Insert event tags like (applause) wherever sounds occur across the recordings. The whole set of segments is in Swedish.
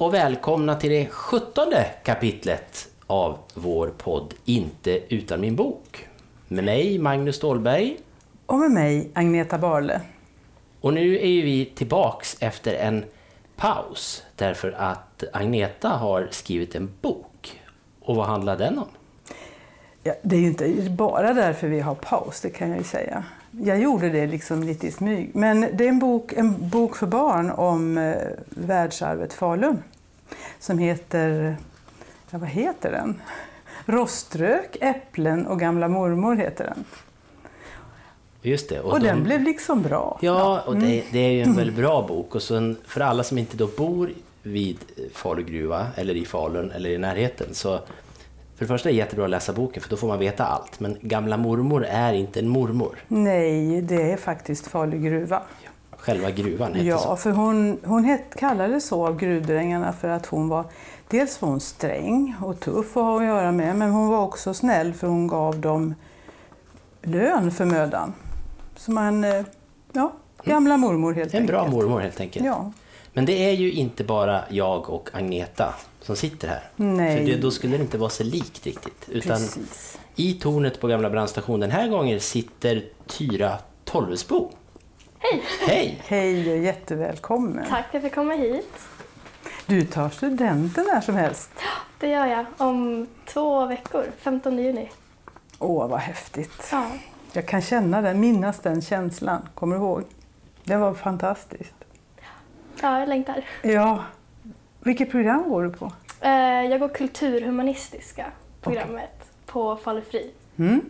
Och välkomna till det sjuttonde kapitlet av vår podd Inte utan min bok. Med mig, Magnus Ståhlberg. Och med mig, Agneta Barle. Och nu är vi tillbaks efter en paus därför att Agneta har skrivit en bok. Och vad handlar den om? Ja, det är ju inte bara därför vi har paus, det kan jag ju säga. Jag gjorde det liksom lite i smyg. Men det är en bok, en bok för barn om eh, världsarvet Falun. Som heter, ja vad heter den? Roströk, äpplen och gamla mormor heter den. Just det. Och, den blev liksom bra. Ja, och det, det är ju en väldigt (clears throat) bra bok. Och så en, för alla som inte då bor vid Falu gruva, eller i Falun, eller i närheten, så för det första är det jättebra att läsa boken, för då får man veta allt. Men gamla mormor är inte en mormor. Nej, det är faktiskt Falu gruva. Själva gruvan hette Ja, så. för hon, hon het, kallades så av gruvdrängarna för att hon var Dels var hon sträng och tuff att ha att göra med, men hon var också snäll för hon gav dem lön för mödan. Så man, eh, ja, gamla mormor helt En bra enkelt. mormor helt enkelt. Ja. Men det är ju inte bara jag och Agneta som sitter här. Nej. För det, då skulle det inte vara så likt riktigt. Utan Precis. i tornet på gamla brandstationen den här gången sitter Tyra Tolvesbo. Hej! Hej! Hej och jättevälkommen. Tack för att jag fick komma hit. Du tar studenten när som helst. Det gör jag om två veckor, 15 juni. Åh, vad häftigt. Ja, Jag kan känna den, minnas den känslan. Kommer du ihåg? Det var fantastiskt. Ja jag längtar. Ja. Vilket program går du på? Eh, Jag går kulturhumanistiska programmet på Falu Fri. Mm?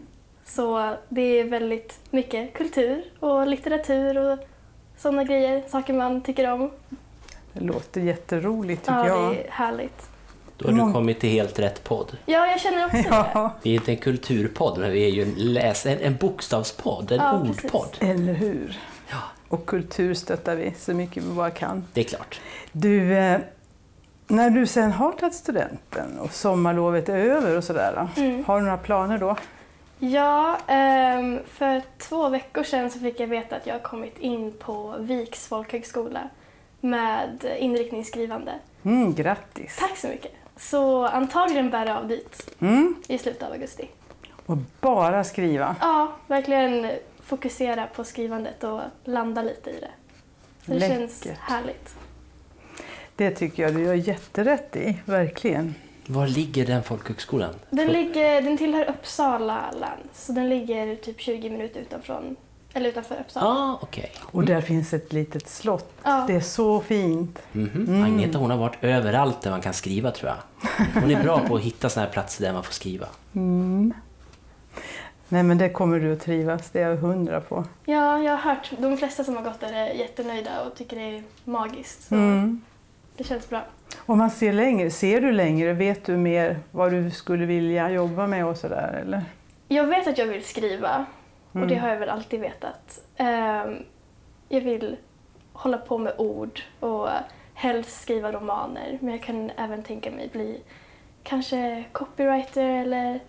Så det är väldigt mycket kultur och litteratur och sådana grejer, saker man tycker om. Det låter jätteroligt tycker Ja, jag. det är härligt. Då har du kommit till helt rätt podd. Ja, jag känner också det. Ja, Vi är inte en kulturpodd, men vi är ju en, läs, en, en bokstavspodd, en Ja, precis. ordpodd. eller hur? Och kultur stöttar vi så mycket vi bara kan. det är klart. Du, eh, när du sen har tagit studenten och sommarlovet är över och sådär, Mm. har du några planer då? Ja, ehm, för två veckor sedan så fick jag veta att jag har kommit in på Viks folkhögskola med inriktning skrivande. Mm, grattis! Tack så mycket! Så antagligen bär det av dit Mm. i slutet av augusti. Och bara skriva. Ja, verkligen fokusera på skrivandet och landa lite i det. Så det känns Läckert. härligt. Det tycker jag du gör jätterätt i, verkligen. Var ligger den folkhögskolan? Den, ligger, den tillhör Uppsala län, så den ligger typ 20 minuter utanför, eller utanför Uppsala. Ja, ah, okej. Och där finns ett litet slott. Ja. Det är så fint. Mhm. Agneta hon har varit överallt där man kan skriva tror jag. Hon är bra på att hitta såna här platser där man får skriva. Mm. Nej men det kommer du att trivas, det är jag hundra på. Ja, jag har hört de flesta som har gått där är jättenöjda och tycker det är magiskt. Så Mm. det känns bra. Om man ser längre, ser du längre? Vet du mer vad du skulle vilja jobba med och sådär eller? Jag vet att jag vill skriva och det Mm. har jag väl alltid vetat. Ehm, jag vill hålla på med ord och helst skriva romaner men jag kan även tänka mig bli kanske copywriter eller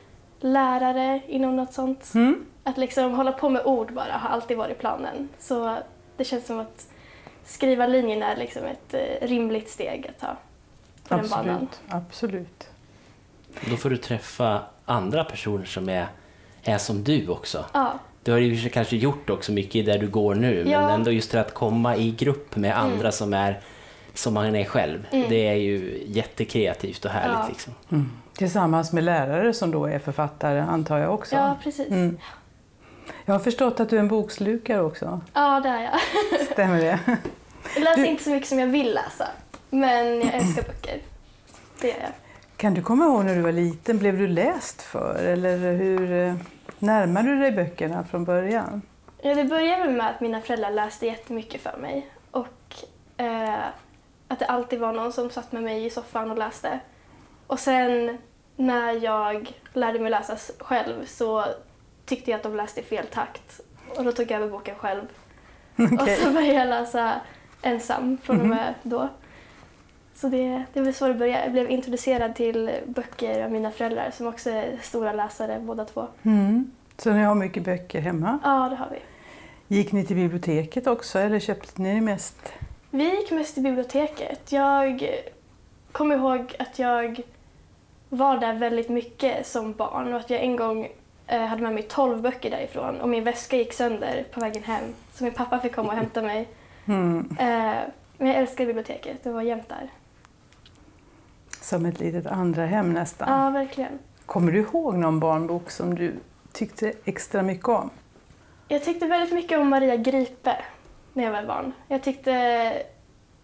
lärare inom något sånt. Mm. Att liksom hålla på med ord bara har alltid varit planen. Så det känns som att skriva linjen är liksom ett eh, rimligt steg att ta på den banan. Absolut, absolut. Då får du träffa andra personer som är, är som du också. Ja, Du har ju kanske gjort också mycket där du går nu, men Ja. ändå just det att komma i grupp med andra som är som man är själv. Det är ju jättekreativt och härligt. Ja. Liksom. Tillsammans med lärare som då är författare antar jag också. ja precis. Mm. Jag har förstått att du är en bokslukare också. Ja, det är jag. Stämmer det? Jag läser Du- inte så mycket som jag vill läsa, men jag älskar böcker. Det gör jag. Kan du komma ihåg när du var liten, blev du läst för eller hur eh, närmade du dig böckerna från början? Ja, det började med att mina föräldrar läste jättemycket för mig och eh, att det alltid var någon som satt med mig i soffan och läste. Och sen när jag lärde mig läsa själv så tyckte jag att de läste i fel takt och då tog jag över boken själv. (laughs) Och Okej. så började jag läsa ensam från och med då. Så det, det var så det började. Jag blev introducerad till böcker av mina föräldrar som också är stora läsare båda två. Mm. Så ni har mycket böcker hemma. Ja, det har vi. Gick ni till biblioteket också eller köpte ni mest? Vi gick mest till biblioteket. Jag kommer ihåg att jag var där väldigt mycket som barn och att jag en gång eh, hade med mig 12 böcker därifrån och min väska gick sönder på vägen hem så min pappa fick komma och hämta mig. (laughs) Mm. Eh, men jag älskar biblioteket, det var jämt där. Som ett litet andra hem nästan. Ja, verkligen. Kommer du ihåg någon barnbok som du tyckte extra mycket om? Jag tyckte väldigt mycket om Maria Gripe när jag var barn. Jag tyckte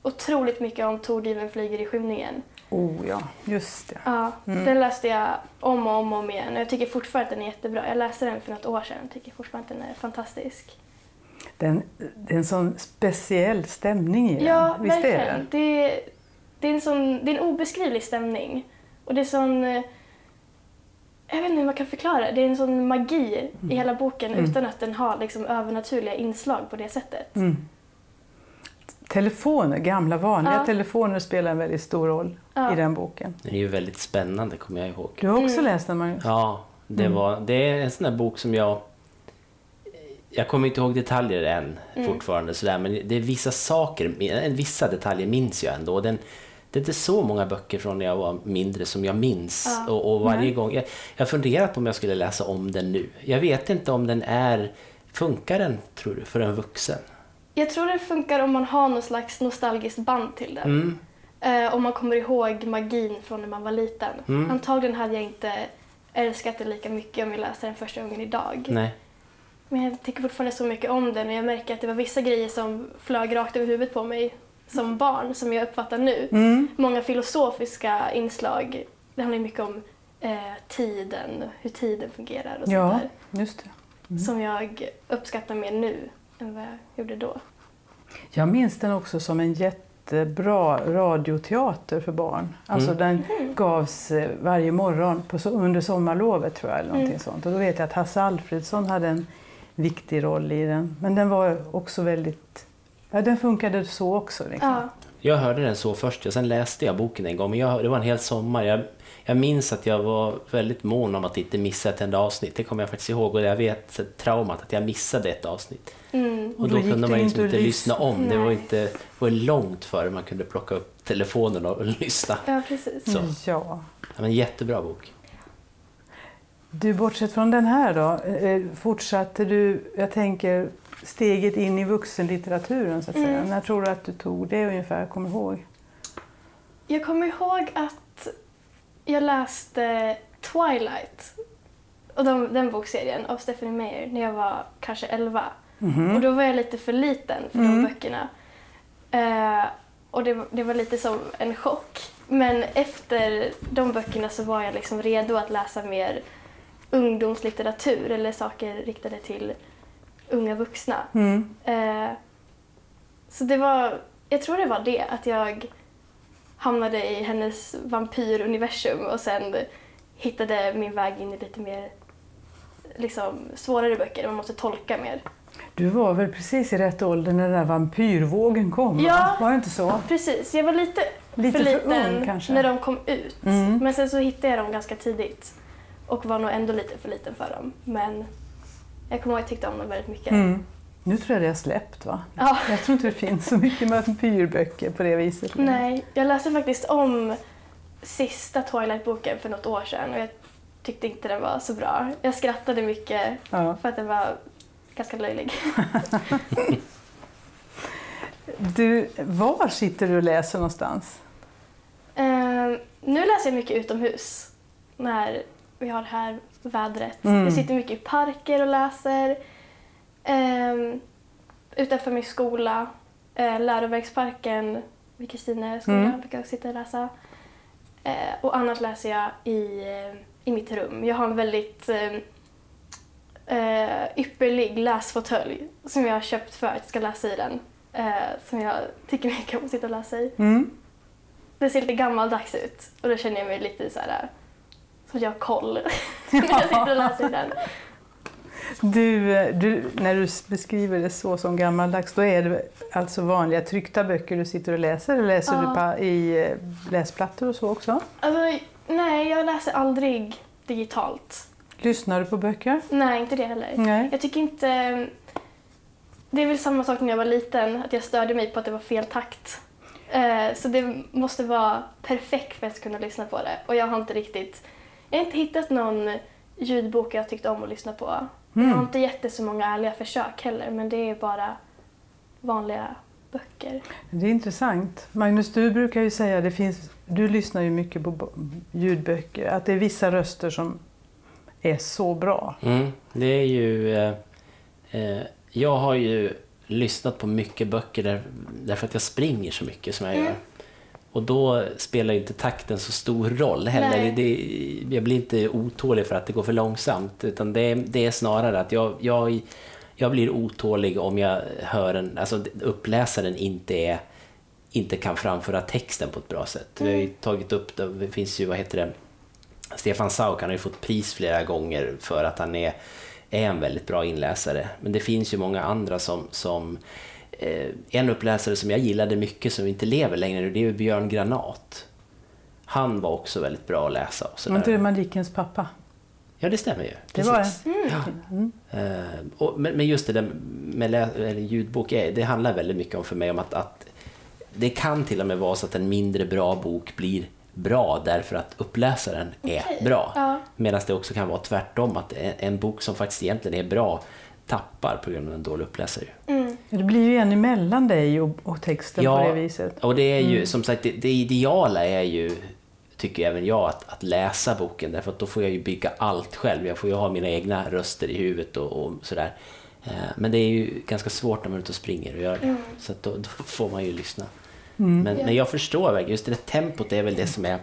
otroligt mycket om Tordriven flyger i skymningen. Oh ja, just det. Ja, Mm. Den läste jag om och om, och om igen och jag tycker fortfarande att den är jättebra. Jag läste den för något år sedan och tycker fortfarande att den är fantastisk. Den, det är en sån speciell stämning i den. Ja, Visst är verkligen. det? Det är, det, är en sån, det är en obeskrivlig stämning. Och det är sån... eh, Jag vet inte hur man kan förklara det. Det är en sån magi i hela boken Mm. utan att den har liksom övernaturliga inslag på det sättet. Mm. Telefoner, gamla vanliga Ja. telefoner spelar en väldigt stor roll Ja. i den boken. Den är ju väldigt spännande kommer jag ihåg. Du har också Mm. läst den Magnus? Ja, det, Mm. var, det är en sån där bok som jag... Jag kommer inte ihåg detaljer än Mm. fortfarande sådär, men det är vissa saker, vissa detaljer minns jag ändå. Den, det är inte så många böcker från när jag var mindre som jag minns. Ja. Och, och varje Nej. gång, jag, jag har funderat på om jag skulle läsa om den nu. Jag vet inte om den är, funkar den tror du, för en vuxen? Jag tror det funkar om man har någon slags nostalgiskt band till den. Mm. Eh, om man kommer ihåg magin från när man var liten. Mm. Antagligen hade jag inte älskat det lika mycket om jag läste den första gången idag. Nej. Men jag tycker fortfarande så mycket om den och jag märker att det var vissa grejer som flög rakt över huvudet på mig som barn som jag uppfattar nu. Mm. Många filosofiska inslag. Det handlar mycket om eh, tiden, hur tiden fungerar och Ja, sånt där. just det. Mm. Som jag uppskattar mer nu än vad jag gjorde då. Jag minns den också som en jättebra radioteater för barn. Alltså Mm. den gavs eh, varje morgon på, under sommarlovet tror jag. Eller någonting Mm. sånt. Och då vet jag att Hasse Alfredsson hade en viktig roll i den. Men den var också väldigt... Ja, den funkade så också. Liksom. Ja, Jag hörde den så först, och sen läste jag boken en gång. Men jag, det var en hel sommar. Jag, jag minns att jag var väldigt mån om att inte missa ett enda avsnitt. Det kommer jag faktiskt ihåg. Och jag vet traumat att jag missade ett avsnitt. mm. Och Och då, kunde man inte liksom inte lyssna. om. Det var, Nej. inte, det var långt före man kunde plocka upp telefonen och (laughs) lyssna. ja precis. Så. Ja. Ja, men jättebra bok. Du, bortsett från den här då, eh, fortsatte du, jag tänker, steget in i vuxenlitteraturen så att säga. Mm. När tror du att du tog det ungefär? Kommer ihåg? Jag kommer ihåg att jag läste Twilight, och de, den bokserien av Stephanie Meyer, när jag var kanske 11. Mhm. Och då var jag lite för liten för Mm. de böckerna. Eh, och det, var- det var lite som en chock. Men efter de böckerna så var jag liksom redo att läsa mer ungdomslitteratur eller saker riktade till unga vuxna. Mm. Eh, så det var, jag tror det var det, att jag hamnade i hennes vampyruniversum och sen hittade min väg in i lite mer liksom, svårare böcker där man måste tolka mer. Du var väl precis i rätt ålder när den där vampyrvågen kom? va? Ja. Var det inte så? Precis, jag var lite, Lite för för liten ung kanske? när de kom ut. Mm. Men sen så hittade jag dem ganska tidigt och var nog ändå lite för liten för dem. Men jag kommer ihåg att jag tyckte om dem väldigt mycket. Mm. Nu tror jag det har släppt va? Ja. Jag tror inte det finns så mycket vampyrböcker på det viset. Nej, jag läste faktiskt om sista Twilight-boken för något år sedan och jag tyckte inte den var så bra. Jag skrattade mycket Ja. för att den var ganska löjlig. (laughs) Du, var sitter du och läser någonstans? Ehm, nu läser jag mycket utomhus när vi har det här vädret. Mm. Jag sitter mycket i parker och läser. Um, utanför min skola, uh, läroverksparken vid Kristine skola Mm. brukar jag sitta och läsa. Eh, och annars läser jag i, eh, i mitt rum. Jag har en väldigt eh, eh, ypperlig läsfåtölj som jag har köpt för att jag ska läsa i den. Eh, som jag tycker mycket om att sitta och läsa i. Mm. Det ser lite gammaldags ut och då känner jag mig lite så här som att jag har koll (laughs) när jag sitter och läser i den. Du, du, när du beskriver det så som gammaldags, då är det alltså vanliga tryckta böcker du sitter och läser? Eller läser Ja. du i eh, läsplattor och så också? Alltså, nej, jag läser aldrig digitalt. Lyssnar du på böcker? Nej, inte det heller. Nej. Jag tycker inte... det är väl samma sak när jag var liten, att jag störde mig på att det var fel takt. Eh, så det måste vara perfekt för att jag ska kunna lyssna på det. Och jag har inte riktigt, jag har inte hittat någon ljudbok jag tyckt om att lyssna på. Jag har inte gett så många ärliga försök heller, men det är bara vanliga böcker. Det är intressant. Magnus, du brukar ju säga, det finns, du lyssnar ju mycket på ljudböcker, att det är vissa röster som är så bra. Mm, det är ju... Eh, eh, jag har ju lyssnat på mycket böcker där, därför att jag springer så mycket som jag Mm. gör. Och då spelar inte takten så stor roll heller. Det, jag blir inte otålig för att det går för långsamt. Utan det, är- det är snarare att jag, jag, jag blir otålig om jag hör en... Alltså uppläsaren inte är inte kan framföra texten på ett bra sätt. Vi har ju tagit upp det, finns ju, vad heter det, Stefan Sauk han har ju fått pris flera gånger för att han är, är en väldigt bra inläsare. Men det finns ju många andra som... som en uppläsare som jag gillade mycket som inte lever längre nu, det är Björn Granat. Han var också väldigt bra att läsa. Och Var inte det sådär. Malickens pappa? Ja, det stämmer ju. Det var det. Eh, och, men, men just det där med lä- eller ljudbok, är, det handlar väldigt mycket om för mig om att, att det kan till och med vara så att en mindre bra bok blir bra därför att uppläsaren är Okej. bra. Ja. Medan det också kan vara tvärtom, att en, en bok som faktiskt egentligen är bra tappar på grund av en dålig uppläsare. Mm. Det blir ju en emellan dig och, och texten Ja. på det viset. Och det är ju, som sagt, det, det ideala är ju, tycker även jag, att, att läsa boken. Därför att då får jag ju bygga allt själv. Jag får ju ha mina egna röster i huvudet och, och sådär. Eh, Men det är ju ganska svårt när man är ute och springer och gör det. Så att då, då får man ju lyssna. Men, Ja. men jag förstår verkligen, just det där tempot är väl det som är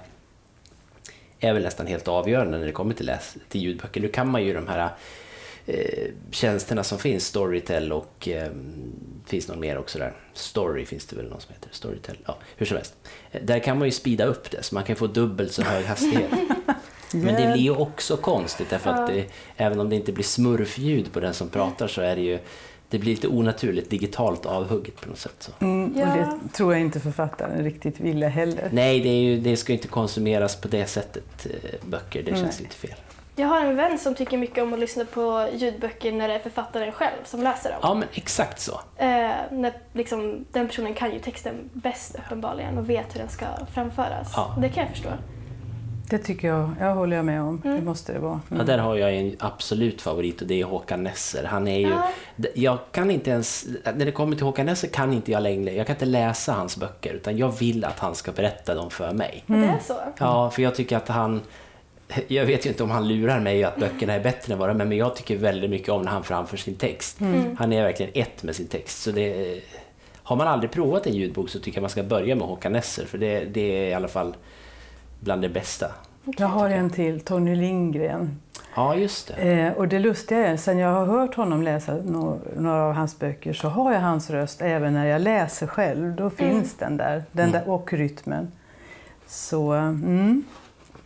är väl nästan helt avgörande när det kommer till, läs, till ljudböcker. Nu kan man ju de här eh, tjänsterna som finns, Storytel och eh, finns någon mer också där. Story finns det väl någon som heter, Storytel. Ja, hur som helst. Eh, Där kan man ju speeda upp det så man kan få dubbelt så hög hastighet. (laughs) Men det blir ju också konstigt därför att det, även om det inte blir smurfljud på den som pratar så är det ju det blir lite onaturligt digitalt avhugget på något sätt. Så. Mm. Och det tror jag inte författaren riktigt ville heller. Nej, det, är ju, det ska ju inte konsumeras på det sättet, eh, böcker. Det känns lite fel. Jag har en vän som tycker mycket om att lyssna på ljudböcker när det är författaren själv som läser dem. Ja, men exakt så. Eh, när liksom, den personen kan ju texten bäst uppenbarligen och vet hur den ska framföras. Ja. Det kan jag förstå. Det tycker jag, jag håller jag med om. Det måste det vara. Ja, där har jag en absolut favorit och det är Håkan Nesser. Han är ju... Ja. Jag kan inte ens... När det kommer till Håkan Nesser kan inte jag längre... Jag kan inte läsa hans böcker utan jag vill att han ska berätta dem för mig. Det är så. Ja, för jag tycker att han... (laughs) Jag vet ju inte om han lurar mig att böckerna är bättre än vad de är, men jag tycker väldigt mycket om när han framför sin text. Han är verkligen ett med sin text. Så det, har man aldrig provat en ljudbok så tycker jag man ska börja med Håkan Nesser, för det, det är i alla fall bland det bästa. Jag har en till, Tony Lindgren. Ja, just det. Eh, och det lustiga är, sen jag har hört honom läsa no- några av hans böcker så har jag hans röst även när jag läser själv. Då finns den där, den där och rytmen. Så mm,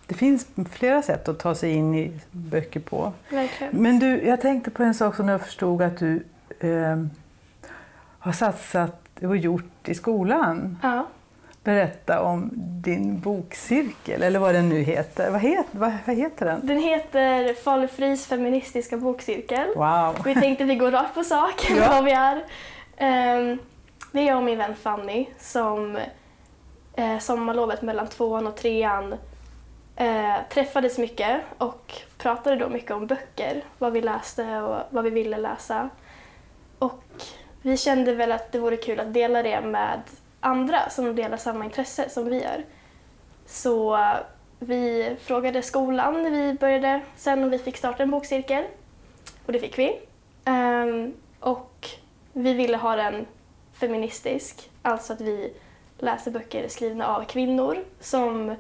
det finns flera sätt att ta sig in i böcker på. Verkligen. Men du, jag tänkte på en sak som jag förstod att du eh, har satsat och gjort i skolan. Ja. Berätta om din bokcirkel, eller vad den nu heter. Vad, het, vad, vad heter den? Den heter Falufris feministiska bokcirkel. Wow! Vi tänkte vi går rakt på sak Ja. (laughs) vad vi är. Ehm, det är jag och min vän Fanny som eh, sommarlovet mellan tvåan och trean eh, träffades mycket och pratade då mycket om böcker, vad vi läste och vad vi ville läsa. Och vi kände väl att det vore kul att dela det med andra som delar samma intresse som vi gör. Så vi frågade skolan när vi började sen om vi fick starta en bokcirkel. Och det fick vi. Um, och vi ville ha den feministisk, alltså att vi läser böcker skrivna av kvinnor som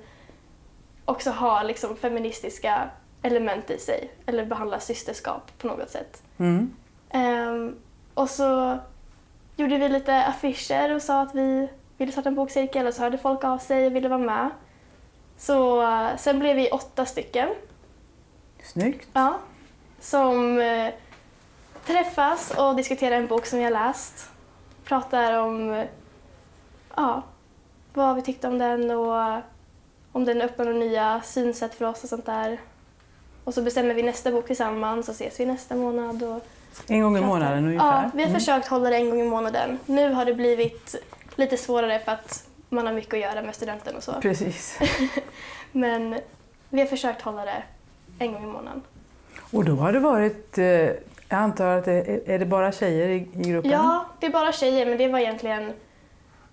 också har liksom feministiska element i sig, eller behandlar systerskap på något sätt. Mm. Ehm, och så gjorde vi lite affischer och sa att vi ville starta en bokcirkel och så hörde folk av sig och ville vara med. Så eh, sen blev vi åtta stycken Snyggt. Ja, som eh, träffas och diskuterar en bok som vi har läst. Pratar om eh, ja, vad vi tyckte om den och om den öppnar nya synsätt för oss och sånt där. Och så bestämmer vi nästa bok tillsammans och ses vi nästa månad. Och En gång i månaden ungefär? Ja, vi har försökt hålla det en gång i månaden. Nu har det blivit lite svårare för att man har mycket att göra med studenten och så. Precis. (laughs) Men vi har försökt hålla det en gång i månaden. Och då har det varit, eh, jag antar att det är, det bara tjejer i, i gruppen? Ja, det är bara tjejer, men det var egentligen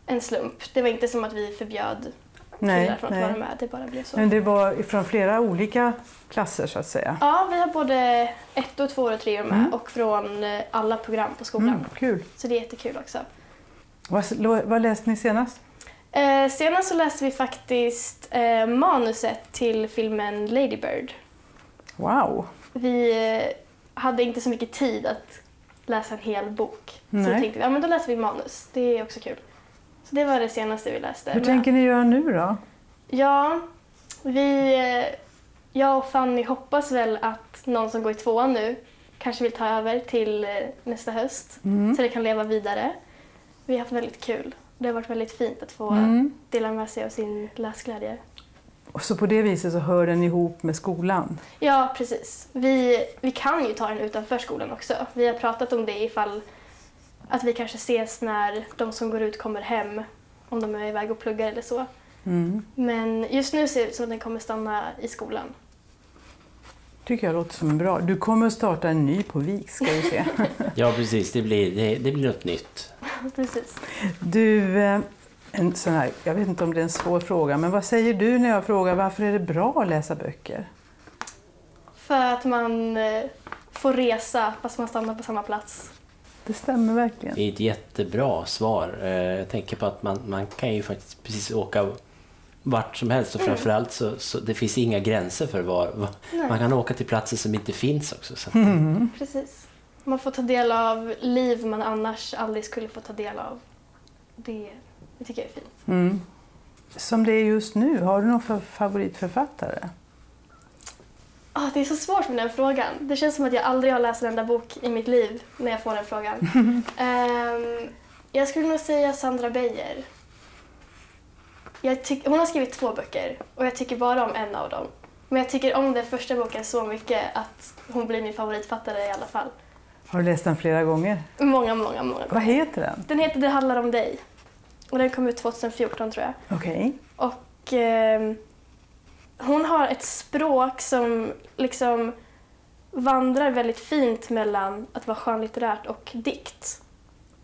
en slump. Det var inte som att vi förbjöd killar från att nej. vara med. Det bara blev så. Men det var från flera olika klasser så att säga? Ja, vi har både ett och två och tre med Mm. och från eh, alla program på skolan. Mm, kul. Så det är jättekul också. Vad, vad läste ni senast? Eh, senast så läste vi faktiskt eh, manuset till filmen Lady Bird. Wow! Vi eh, hade inte så mycket tid att läsa en hel bok. Så Nej. då tänkte vi, ja men då läser vi manus. Det är också kul. Så det var det senaste vi läste. Hur Men- tänker ni göra nu då? Ja, vi, eh, jag och Fanny hoppas väl att någon som går i tvåan nu kanske vill ta över till eh, nästa höst Mm. så det kan leva vidare. Vi har haft väldigt kul. Det har varit väldigt fint att få Mm. dela med sig av sin läsglädje. Och så på det viset så hör den ihop med skolan? Ja, precis. Vi, vi kan ju ta den utanför skolan också. Vi har pratat om det ifall att vi kanske ses när de som går ut kommer hem, om de är iväg och pluggar eller så. Mm. Men just nu ser det ut som att den kommer stanna i skolan. tycker jag låter som bra. Du kommer att starta en ny på Vik ska vi se. (laughs) Ja, precis. Det blir, det, det blir något nytt. (laughs) Precis. Du, eh, en sån här, jag vet inte om det är en svår fråga, men vad säger du när jag frågar varför är det bra att läsa böcker? För att man eh, får resa fast man stannar på samma plats. Det stämmer verkligen. Det är ett jättebra svar. Eh, Jag tänker på att man, man kan ju faktiskt precis åka vart som helst och Mm. framförallt så, så det finns inga gränser för var, var Nej. man kan åka till platser som inte finns också. Så Mm. Precis. Man får ta del av liv man annars aldrig skulle få ta del av. Det, det tycker jag är fint. Mm. Som det är just nu, har du någon fa- favoritförfattare? Ah, det är så svårt med den frågan. Det känns som att jag aldrig har läst en enda bok i mitt liv när jag får den frågan. (laughs) Ehm, jag skulle nog säga Sandra Beijer. Hon har skrivit två böcker och jag tycker bara om en av dem. Men jag tycker om den första boken så mycket att hon blir min favoritfattare i alla fall. Har du läst den flera gånger? Många, många, många Vad gånger. heter den? Den heter Det handlar om dig. Och den kom ut 2014 tror jag. Okej. Och ehm, hon har ett språk som liksom vandrar väldigt fint mellan att vara skönlitterärt och dikt.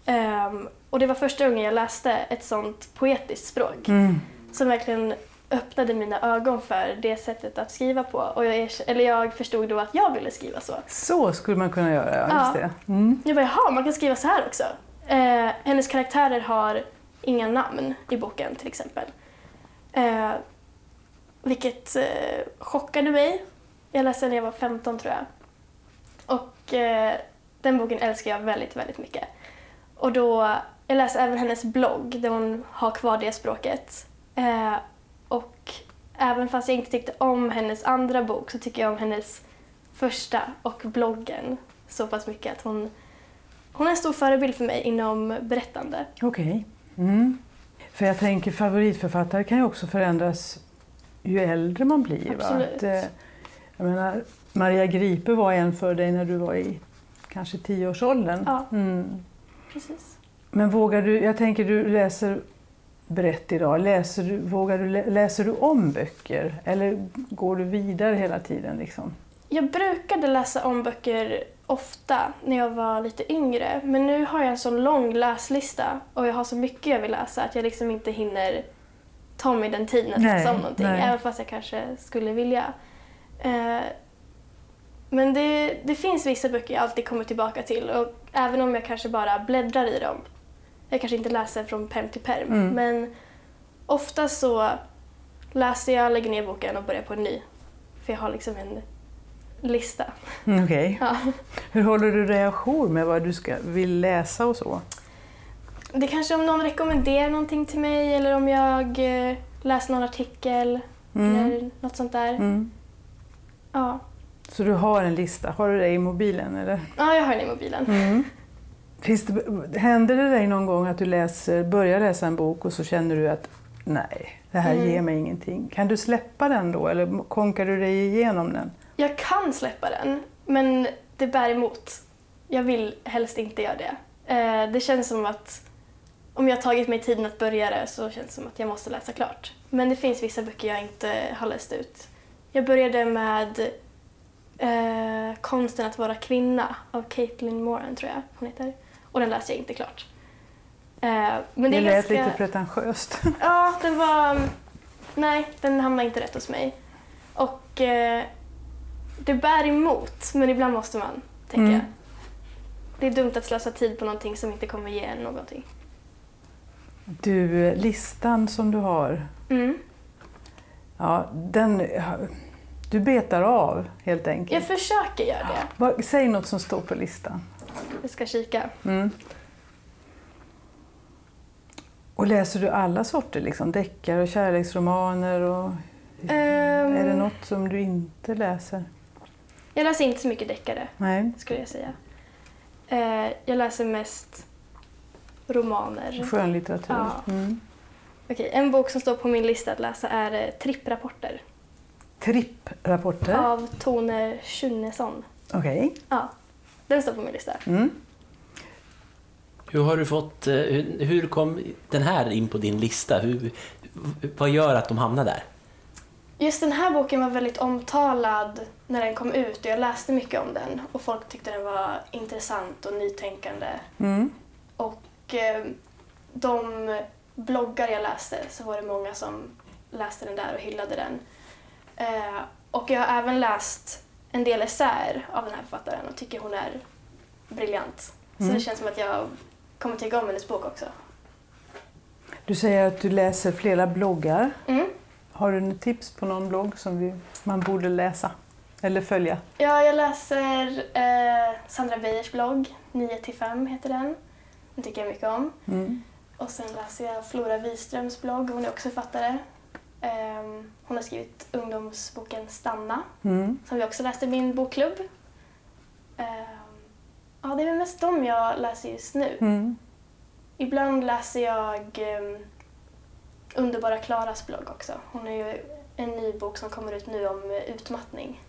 Ehm, och det var första gången jag läste ett sånt poetiskt språk Mm. som verkligen öppnade mina ögon för det sättet att skriva på. Och jag, eller jag förstod då att jag ville skriva så. Så skulle man kunna göra, ja. Just det. Mm. Jag bara, jaha, man kan skriva så här också. Eh, hennes karaktärer har inga namn i boken till exempel. Eh, vilket eh, chockade mig. Jag läste den när jag var 15 tror jag. Och eh, den boken älskar jag väldigt, väldigt mycket. Och då, jag läste även hennes blogg där hon har kvar det språket. Eh, och även fast jag inte tyckte om hennes andra bok så tycker jag om hennes första och bloggen så pass mycket att hon, hon är en stor förebild för mig inom berättande. Okej. Mm. För jag tänker favoritförfattare kan ju också förändras ju äldre man blir. Va? Att, eh, jag menar, Maria Gripe var en för dig när du var i kanske tioårsåldern. Ja. Mm. Precis. Men vågar du, jag tänker du läser brett idag, läser du, vågar du, lä- läser du om böcker eller går du vidare hela tiden? Liksom? Jag brukade läsa om böcker ofta när jag var lite yngre men nu har jag en så lång läslista och jag har så mycket jag vill läsa att jag liksom inte hinner ta mig den tiden att läsa om någonting nej. även fast jag kanske skulle vilja. Eh, men det, det finns vissa böcker jag alltid kommer tillbaka till och även om jag kanske bara bläddrar i dem. Jag kanske inte läser från perm till perm Mm. men ofta så läser jag, lägger ner boken och börjar på en ny. För jag har liksom en lista. Mm, Okej. Ja. Hur håller du dig ajour med vad du ska, vill läsa och så? Det kanske om någon rekommenderar någonting till mig eller om jag eh, läser någon artikel Mm. eller något sånt där. Mm. Ja. Så du har en lista, har du det i mobilen eller? ja, jag har den i mobilen. Mm. Finns det, händer det dig någon gång att du läser, börjar läsa en bok och så känner du att nej, det här Mm. ger mig ingenting. Kan du släppa den då eller konkar du dig igenom den? Jag kan släppa den, men det bär emot. jag vill helst inte göra det. Eh, det känns som att om jag har tagit mig tiden att börja det så känns det som att jag måste läsa klart. Men det finns vissa böcker jag inte har läst ut. Jag började med eh, Konsten att vara kvinna av Caitlin Moran, tror jag hon heter. Och den läste jag inte klart. Eh, men Det, är lät ganska... lite pretentiöst. (laughs) Ja, den var... Nej, den hamnade inte rätt hos mig. Och eh, det bär emot, men ibland måste man, tänker Mm. jag. Det är dumt att slösa tid på någonting som inte kommer ge en någonting. Du, listan som du har, Mm. ja, den, du betar av helt Jag enkelt. försöker göra det. Säg något som står på listan. Jag ska kika. Mm. Och läser du alla sorter, liksom deckare och kärleksromaner? Och, Ehm, Är det något som du inte läser? Jag läser inte så mycket deckare, Nej, skulle jag säga. Eh, jag läser mest romaner. skönlitteratur. Ja. Mm. Okej, en bok som står på min lista att läsa är eh, Tripprapporter Tripprapporter. av Tone Schunnesson. Okej. Ja, den står på min lista. Mm. Hur har du fått, eh, hur, hur kom den här in på din lista? Hur, vad gör att de hamnar där? Just den här boken var väldigt omtalad när den kom ut och jag läste mycket om den och folk tyckte den var intressant och nytänkande. Mm. Och eh, de bloggar jag läste så var det många som läste den där och hyllade den. Eh, och jag har även läst en del essäer av den här författaren och tycker hon är briljant. Så Mm. det känns som att jag kommer tycka om hennes bok också. Du säger att du läser flera bloggar. Mm. Har du något tips på någon blogg som vi, man borde läsa eller följa? Ja, jag läser eh, Sandra Beijers blogg, 9-5 heter den. Den tycker jag mycket om. Mm. Och sen läser jag Flora Wiströms blogg, hon är också författare. Ehm, hon har skrivit ungdomsboken Stanna, Mm. som vi också läste i min bokklubb. Ehm, ja, det är väl mest dem jag läser just nu. Mm. Ibland läser jag ehm, Underbara Klaras blogg också. Hon har ju en ny bok som kommer ut nu om eh, utmattning.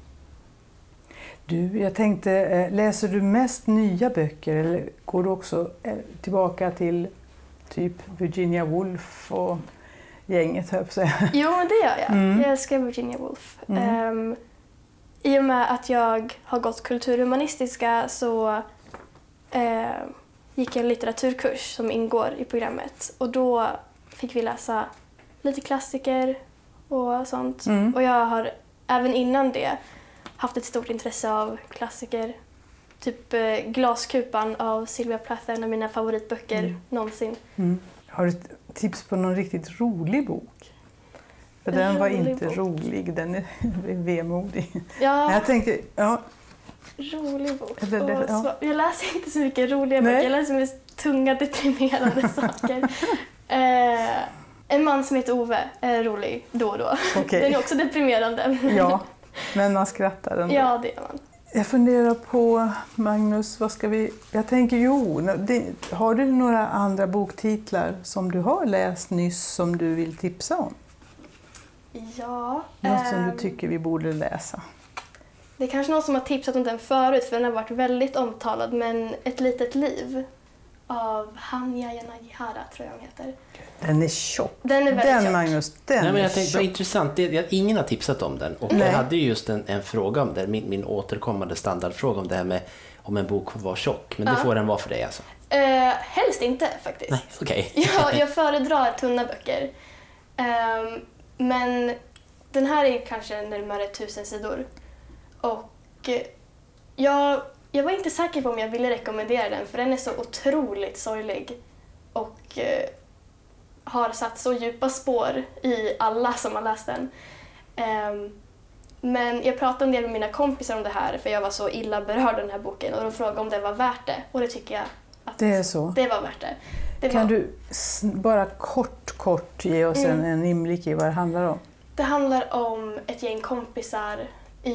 Du, jag tänkte, eh, läser du mest nya böcker eller går du också eh, tillbaka till typ Virginia Woolf och gänget, höll jag? Jo, det gör jag. Mm. Jag älskar Virginia Woolf. Mm. Ehm, I och med att jag har gått kulturhumanistiska så eh, gick jag en litteraturkurs som ingår i programmet. Och då fick vi läsa lite klassiker och sånt. Mm. Och jag har även innan det haft ett stort intresse av klassiker. Typ eh, Glaskupan av Sylvia Plath, en av mina favoritböcker Mm. någonsin. Mm. Har du ett tips på någon riktigt rolig bok? För den var Rolig inte bok. rolig, den är (laughs) vemodig. Ja, Jag tänkte, ja, Rolig bok. Det- Åh, ja. Jag läser inte så mycket roliga Nej. böcker. Jag läser mest tunga, deprimerande (laughs) saker. Eh, en man som heter Ove är rolig då och då. Okej. Den är också deprimerande. ja, men man skrattar ändå. ja, det gör man. Jag funderar på, Magnus, vad ska vi... Jag tänker, jo, det, har du några andra boktitlar som du har läst nyss som du vill tipsa om? Ja. Något som ehm, du tycker vi borde läsa? Det är kanske någon som har tipsat om den förut för den har varit väldigt omtalad. Men Ett litet liv av Hanya Yanagihara tror jag hon heter. Den är tjock. Den är väldigt Den, tjock. Magnus, den Nej, men är jag tänkte, vad tjock. intressant, det, jag, ingen har tipsat om den. Och Nej. jag hade ju just en, en fråga om det, min, min återkommande standardfråga om det här med om en bok får vara tjock. Men det Ja. får den vara för dig alltså? Eh, helst inte faktiskt. Nej, okej. (laughs) Ja, jag föredrar tunna böcker. Ehm, men den här är kanske närmare tusen sidor. Och jag, jag var inte säker på om jag ville rekommendera den för den är så otroligt sorglig. Och eh, har satt så djupa spår i alla som har läst den. Ehm, men jag pratade en del med mina kompisar om det här för jag var så illa berörd av den här boken och de frågade om det var värt det. Och det tycker jag att Det är så. det var värt det. det Kan var, du bara kort, kort ge oss en, Mm. en inblick i vad det handlar om? Det handlar om ett gäng kompisar i,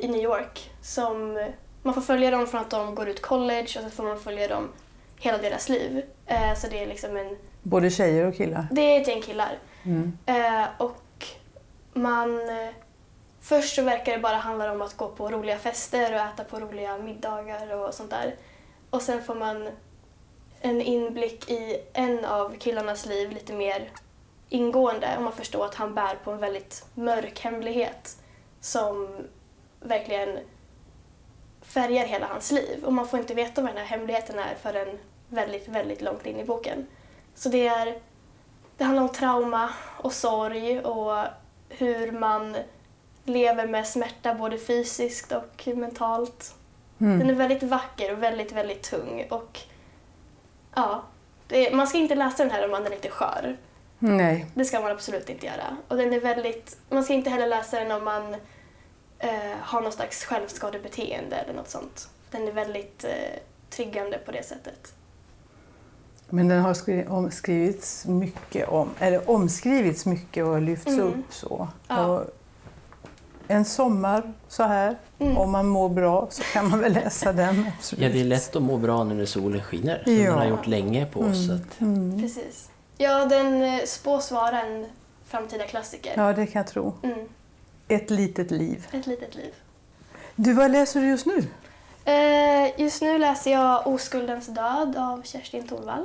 i New York som man får följa dem från att de går ut college och så får man följa dem hela deras liv. Eh, så det är liksom en, Både tjejer och killar? det är ett gäng killar. Mm. Eh, och man eh, först så verkar det bara handla om att gå på roliga fester och äta på roliga middagar och sånt där. Och sen får man en inblick i en av killarnas liv lite mer ingående och man förstår att han bär på en väldigt mörk hemlighet som verkligen färgar hela hans liv. Och man får inte veta vad den här hemligheten är förrän väldigt, väldigt långt in i boken. Så det, är, det handlar om trauma och sorg och hur man lever med smärta både fysiskt och mentalt. Mm. Den är väldigt vacker och väldigt, väldigt tung. Och ja, det, man ska inte läsa den här om man är lite skör. Nej. Det ska man absolut inte göra. Och den är väldigt, man ska inte heller läsa den om man eh, har någon slags självskadebeteende eller något sånt. Den är väldigt eh, triggande på det sättet. Men den har skri- skrivits mycket om, eller omskrivits mycket och lyfts Mm. upp så. Ja. Och en sommar så här, Mm. om man mår bra så kan man väl läsa den. (laughs) Absolut. Ja, det är lätt att må bra nu när solen skiner. Som Ja. den har gjort länge på oss. så att- Mm. Precis. Ja, den eh, spås vara en framtida klassiker. Ja, det kan jag tro. Mm, Ett litet liv. ett litet liv. Du, vad läser du just nu? Eh, just nu läser jag Oskuldens död av Kerstin Thorvall.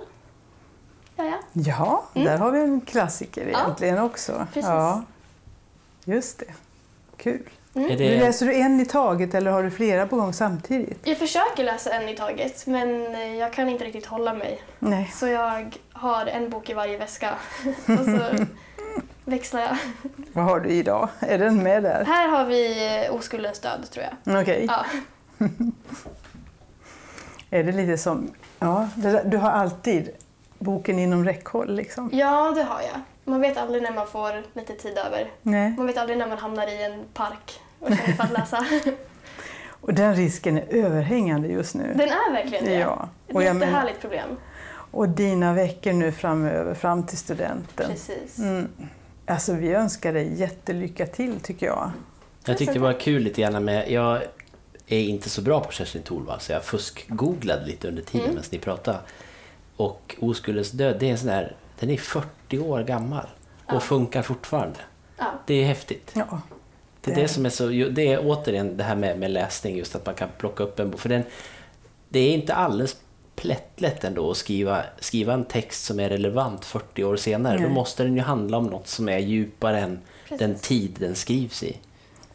Ja, ja. Ja, Mm. där har vi en klassiker Ja. egentligen också. Precis. Ja, just det. Kul. Mm. Är Du, det, läser du en i taget eller har du flera på gång samtidigt? Jag försöker läsa en i taget, men jag kan inte riktigt hålla mig. Nej. Så jag har en bok i varje väska (laughs) och så växlar jag. Vad har du idag? Är den med där? Här har vi eh, Oskuldens död, tror jag. Okej. Ja, (laughs) Är det lite som... Ja, det där, du har alltid boken inom räckhåll liksom? ja, det har jag. Man vet aldrig när man får lite tid över. Nej. Man vet aldrig när man hamnar i en park och känner för att läsa. (laughs) Och den risken är överhängande just nu. Den är verkligen det. Ja. Ett Och, jag menar, jättehärligt problem. och dina veckor nu framöver, fram till studenten. Precis. Mm. Alltså vi önskar dig jättelycka till tycker jag. jag tyckte det var kul lite grann med... Jag är inte så bra på Kerstin Thorvall så jag fuskgooglade lite under tiden Mm. medan ni pratade. Och Oskuldens död, det är en sån där... Den är 40 år gammal och Ja. funkar fortfarande. Ja. Det är häftigt. Ja. Det är Det- som är så... Det är återigen det här med, med läsning, just att man kan plocka upp en bok. För den, det är inte alldeles plättlätt ändå att skriva, skriva en text som är relevant 40 år senare. Nej. Då måste den ju handla om något som är djupare än Precis. den tid den skrivs i.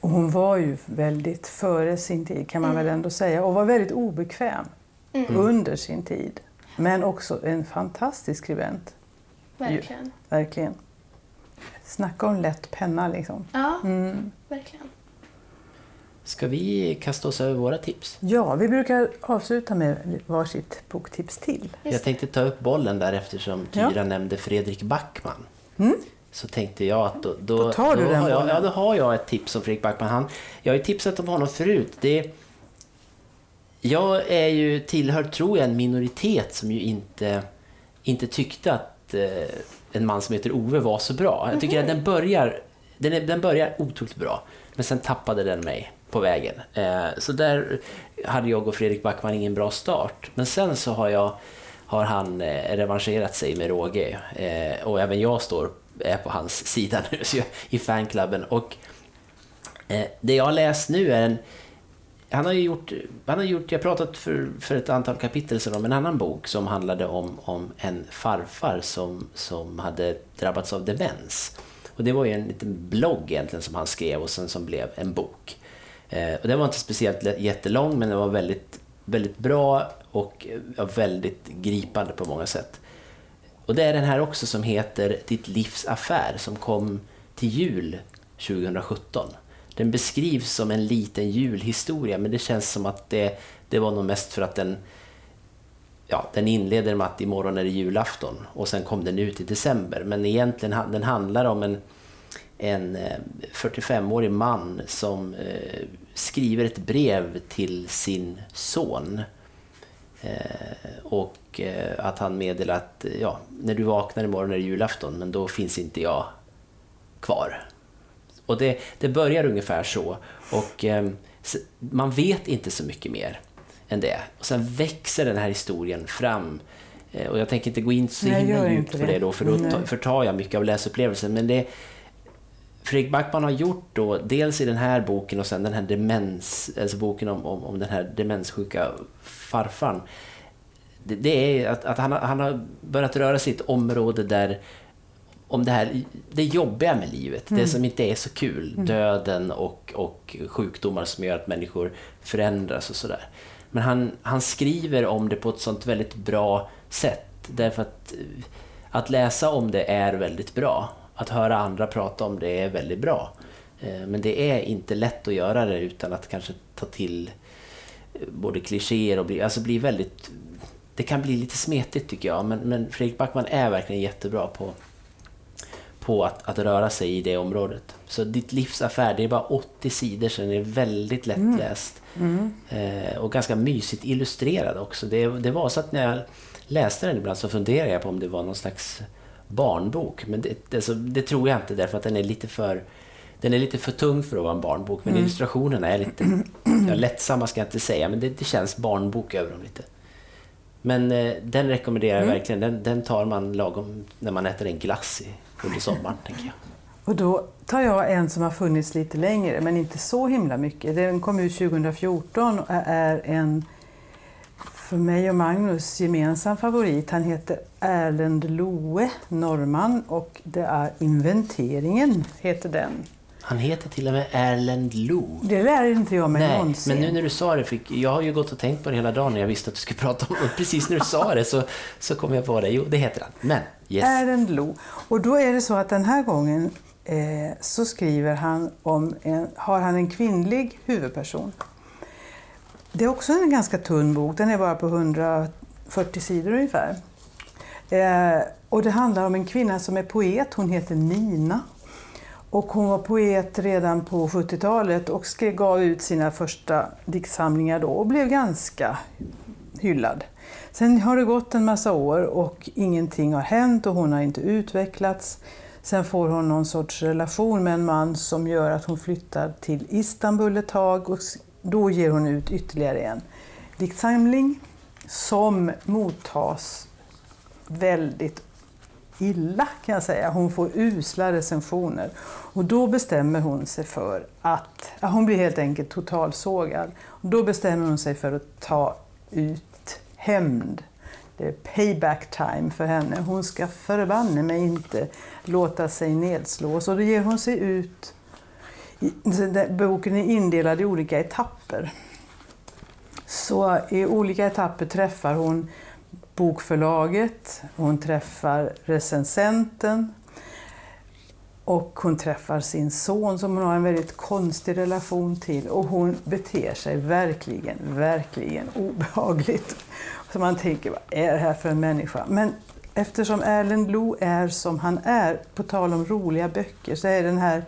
Och hon var ju väldigt före sin tid kan man Mm. väl ändå säga och var väldigt obekväm Mm. under sin tid. Men också en fantastisk skribent, Verkligen. verkligen. Snacka om lätt penna liksom. Ja, Mm. verkligen. Ska vi kasta oss över våra tips? Ja, vi brukar avsluta med varsitt boktips till. Jag tänkte ta upp bollen där eftersom Tyra Ja. nämnde Fredrik Backman. Mm. Så tänkte jag att då, då, Då tar du då den har jag. Ja, då har jag ett tips om Fredrik Backman. Han, jag har ju tipsat om honom förut. Det, jag är ju, tillhör, tror jag, en minoritet som ju inte, inte tyckte att eh, en man som heter Ove var så bra. Jag tycker att den börjar, den, är, den börjar otroligt bra, men sen tappade den mig på vägen. Eh, så där hade jag och Fredrik Backman ingen bra start. Men sen så har, jag, har han eh, revanscherat sig med råge eh, och även jag står är på hans sida (laughs) nu så jag, i fanklubben. Och det jag har läst nu är en han har ju gjort, han har gjort jag har pratat för, för ett antal kapitel sedan om en annan bok som handlade om, om en farfar som, som hade drabbats av demens. Och det var ju en liten blogg egentligen som han skrev och sen som blev en bok. Eh, och den var inte speciellt jättelång men den var väldigt, väldigt bra och väldigt gripande på många sätt. Och det är den här också som heter Ditt livs affär som kom till jul 2017. Den beskrivs som en liten julhistoria men det känns som att det, det var nog mest för att den Ja, den inleder med att imorgon är det julafton och sen kom den ut i december. Men egentligen den handlar om en, en eh, 45-årig man som eh, skriver ett brev till sin son. Eh, och eh, att han meddelar att eh, ja, när du vaknar imorgon är det julafton men då finns inte jag kvar. Och det, det börjar ungefär så. Och eh, man vet inte så mycket mer än det. Och sen växer den här historien fram. Eh, och jag tänker inte gå in så himla djupt på det. då, för då förtar jag mycket av läsupplevelsen. Men det, Fredrik Backman har gjort då, dels i den här boken och sen den här demens, alltså boken om, om, om den här demenssjuka farfan. Det, det är att, att han, har, han har börjat röra sig i ett område där om det här det jobbiga med livet, mm. det som inte är så kul, mm. döden och, och sjukdomar som gör att människor förändras och sådär. Men han, han skriver om det på ett sånt väldigt bra sätt, därför att att läsa om det är väldigt bra. Att höra andra prata om det är väldigt bra. Eh, men det är inte lätt att göra det utan att kanske ta till eh, både klichéer och bli, alltså bli väldigt... Det kan bli lite smetigt tycker jag, men, men Fredrik Backman är verkligen jättebra på, på att, att röra sig i det området. Så Ditt livs affär, det är bara 80 sidor så den är väldigt lättläst. Mm. Mm. Eh, och ganska mysigt illustrerad också. Det, det var så att när jag läste den ibland så funderade jag på om det var någon slags barnbok. Men det, alltså, det tror jag inte därför att den är lite för den är lite för tung för att vara en barnbok, men mm. illustrationerna är lite... Ja, lättsamma ska jag inte säga, men det, det känns barnbok över dem lite. Men eh, den rekommenderar jag mm. verkligen. Den, den, tar man lagom när man äter en glass i, under sommaren, tänker jag. Och då tar jag en som har funnits lite längre, men inte så himla mycket. Den kom ut 2014 och är en för mig och Magnus gemensam favorit. Han heter Erlend Loe, norrman, och det är Inventeringen, heter den. Han heter till och med Erlend Lo. Det lär inte jag mig Nej, någonsin. Men nu när du sa det, fick, jag har ju gått och tänkt på det hela dagen när jag visste att du skulle prata om det. Precis när du sa det så, så kom jag på det. Jo, det heter han. Men, yes. Erlend Lo. Och då är det så att den här gången eh, så skriver han om en, har han en kvinnlig huvudperson. Det är också en ganska tunn bok, den är bara på 140 sidor ungefär. Eh, och det handlar om en kvinna som är poet, hon heter Nina. Och hon var poet redan på 70-talet och skrev, gav ut sina första diktsamlingar då och blev ganska hyllad. Sen har det gått en massa år och ingenting har hänt och hon har inte utvecklats. Sen får hon någon sorts relation med en man som gör att hon flyttar till Istanbul ett tag och då ger hon ut ytterligare en diktsamling som mottas väldigt illa kan jag säga. Hon får usla recensioner. Och då bestämmer hon sig för att, ja, hon blir helt enkelt totalsågad. Och då bestämmer hon sig för att ta ut hämnd. Det är payback time för henne. Hon ska förbanne mig inte låta sig nedslås. Och då ger hon sig ut Boken är indelad i olika etapper. Så i olika etapper träffar hon bokförlaget, hon träffar recensenten och hon träffar sin son som hon har en väldigt konstig relation till och hon beter sig verkligen, verkligen obehagligt. Så man tänker, vad är det här för en människa? Men eftersom Erlend Lo är som han är, på tal om roliga böcker, så är den här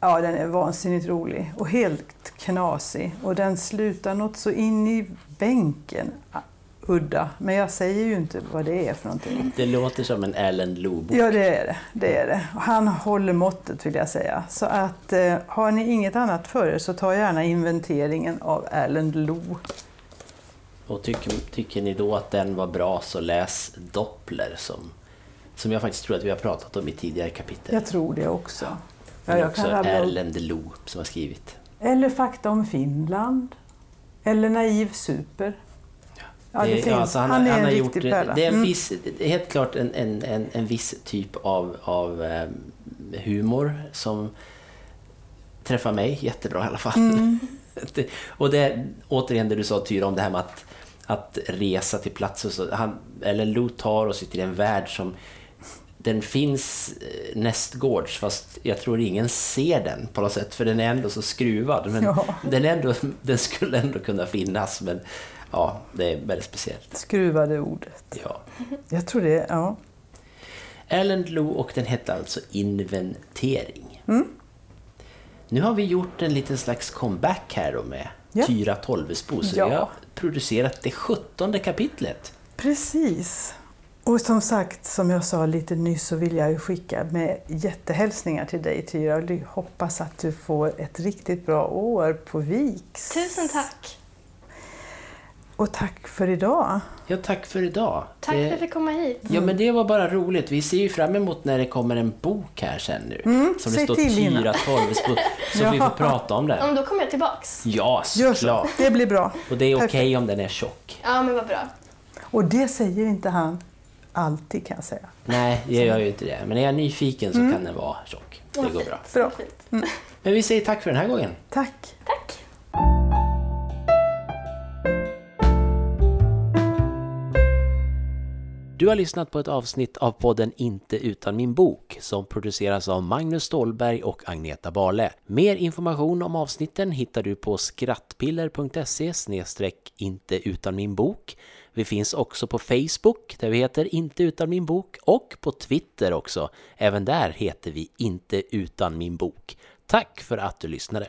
Ja, den är vansinnigt rolig och helt knasig. Och den slutar något så in i bänken udda. Men jag säger ju inte vad det är för någonting. Det låter som en Erlend Loe-bok. Ja, det är det. det är det. Han håller måttet vill jag säga. Så att eh, har ni inget annat för er så ta gärna inventeringen av Erlend Loe. Och tycker, tycker ni då att den var bra så läs Doppler som, som jag faktiskt tror att vi har pratat om i tidigare kapitel. Jag tror det också. Ja, jag också Erlend Lo som har skrivit. Eller Fakta om Finland. Eller Naiv super. Ja, det, det finns. Alltså han, han, är han en riktig pärla. Det är en mm. viss, helt klart en, en, en, en viss typ av, av um, humor som träffar mig jättebra i alla fall. Mm. (laughs) och det, återigen det du sa Tyra om det här med att, att resa till platser. Så han, eller Lo tar oss till en värld som den finns eh, nästgårds fast jag tror ingen ser den på något sätt för den är ändå så skruvad. Men ja. den, ändå, (laughs) den skulle ändå kunna finnas men ja, det är väldigt speciellt. Skruvade ordet. Ja. Jag tror det, ja. Erlend Lo och den hette alltså Inventering. Mm. Nu har vi gjort en liten slags comeback här då med ja. Tyra Tolvesbo så ja. vi har producerat det sjuttonde kapitlet. Precis. Och som sagt, som jag sa lite nyss, så vill jag skicka med jättehälsningar till dig Tyra. och hoppas att du får ett riktigt bra år på Viks. Tusen tack! Och tack för idag. Ja, tack för idag. Tack Det- för att jag fick komma hit. Ja, men det var bara roligt. Vi ser ju fram emot när det kommer en bok här sen nu. som det Mm, står. Tyra 12 så så vi Ja. får prata om Ja, det. men då kommer jag tillbaks. Ja, såklart. så. Det blir bra. Och det är okej Perfekt. om den är tjock. Ja, men vad bra. Och det säger inte han alltid kan jag säga. Nej, jag gör ju inte det. Men är jag nyfiken så Mm. kan den vara tjock. Det går bra. Bra. Fint. Men vi säger tack för den här gången. Tack. Tack. Du har lyssnat på ett avsnitt av podden Inte utan min bok som produceras av Magnus Stålberg och Agneta Barle. Mer information om avsnitten hittar du på skrattpiller.se inte utan min bok. Vi finns också på Facebook där vi heter Inte utan min bok och på Twitter också. Även där heter vi Inte utan min bok. Tack för att du lyssnade!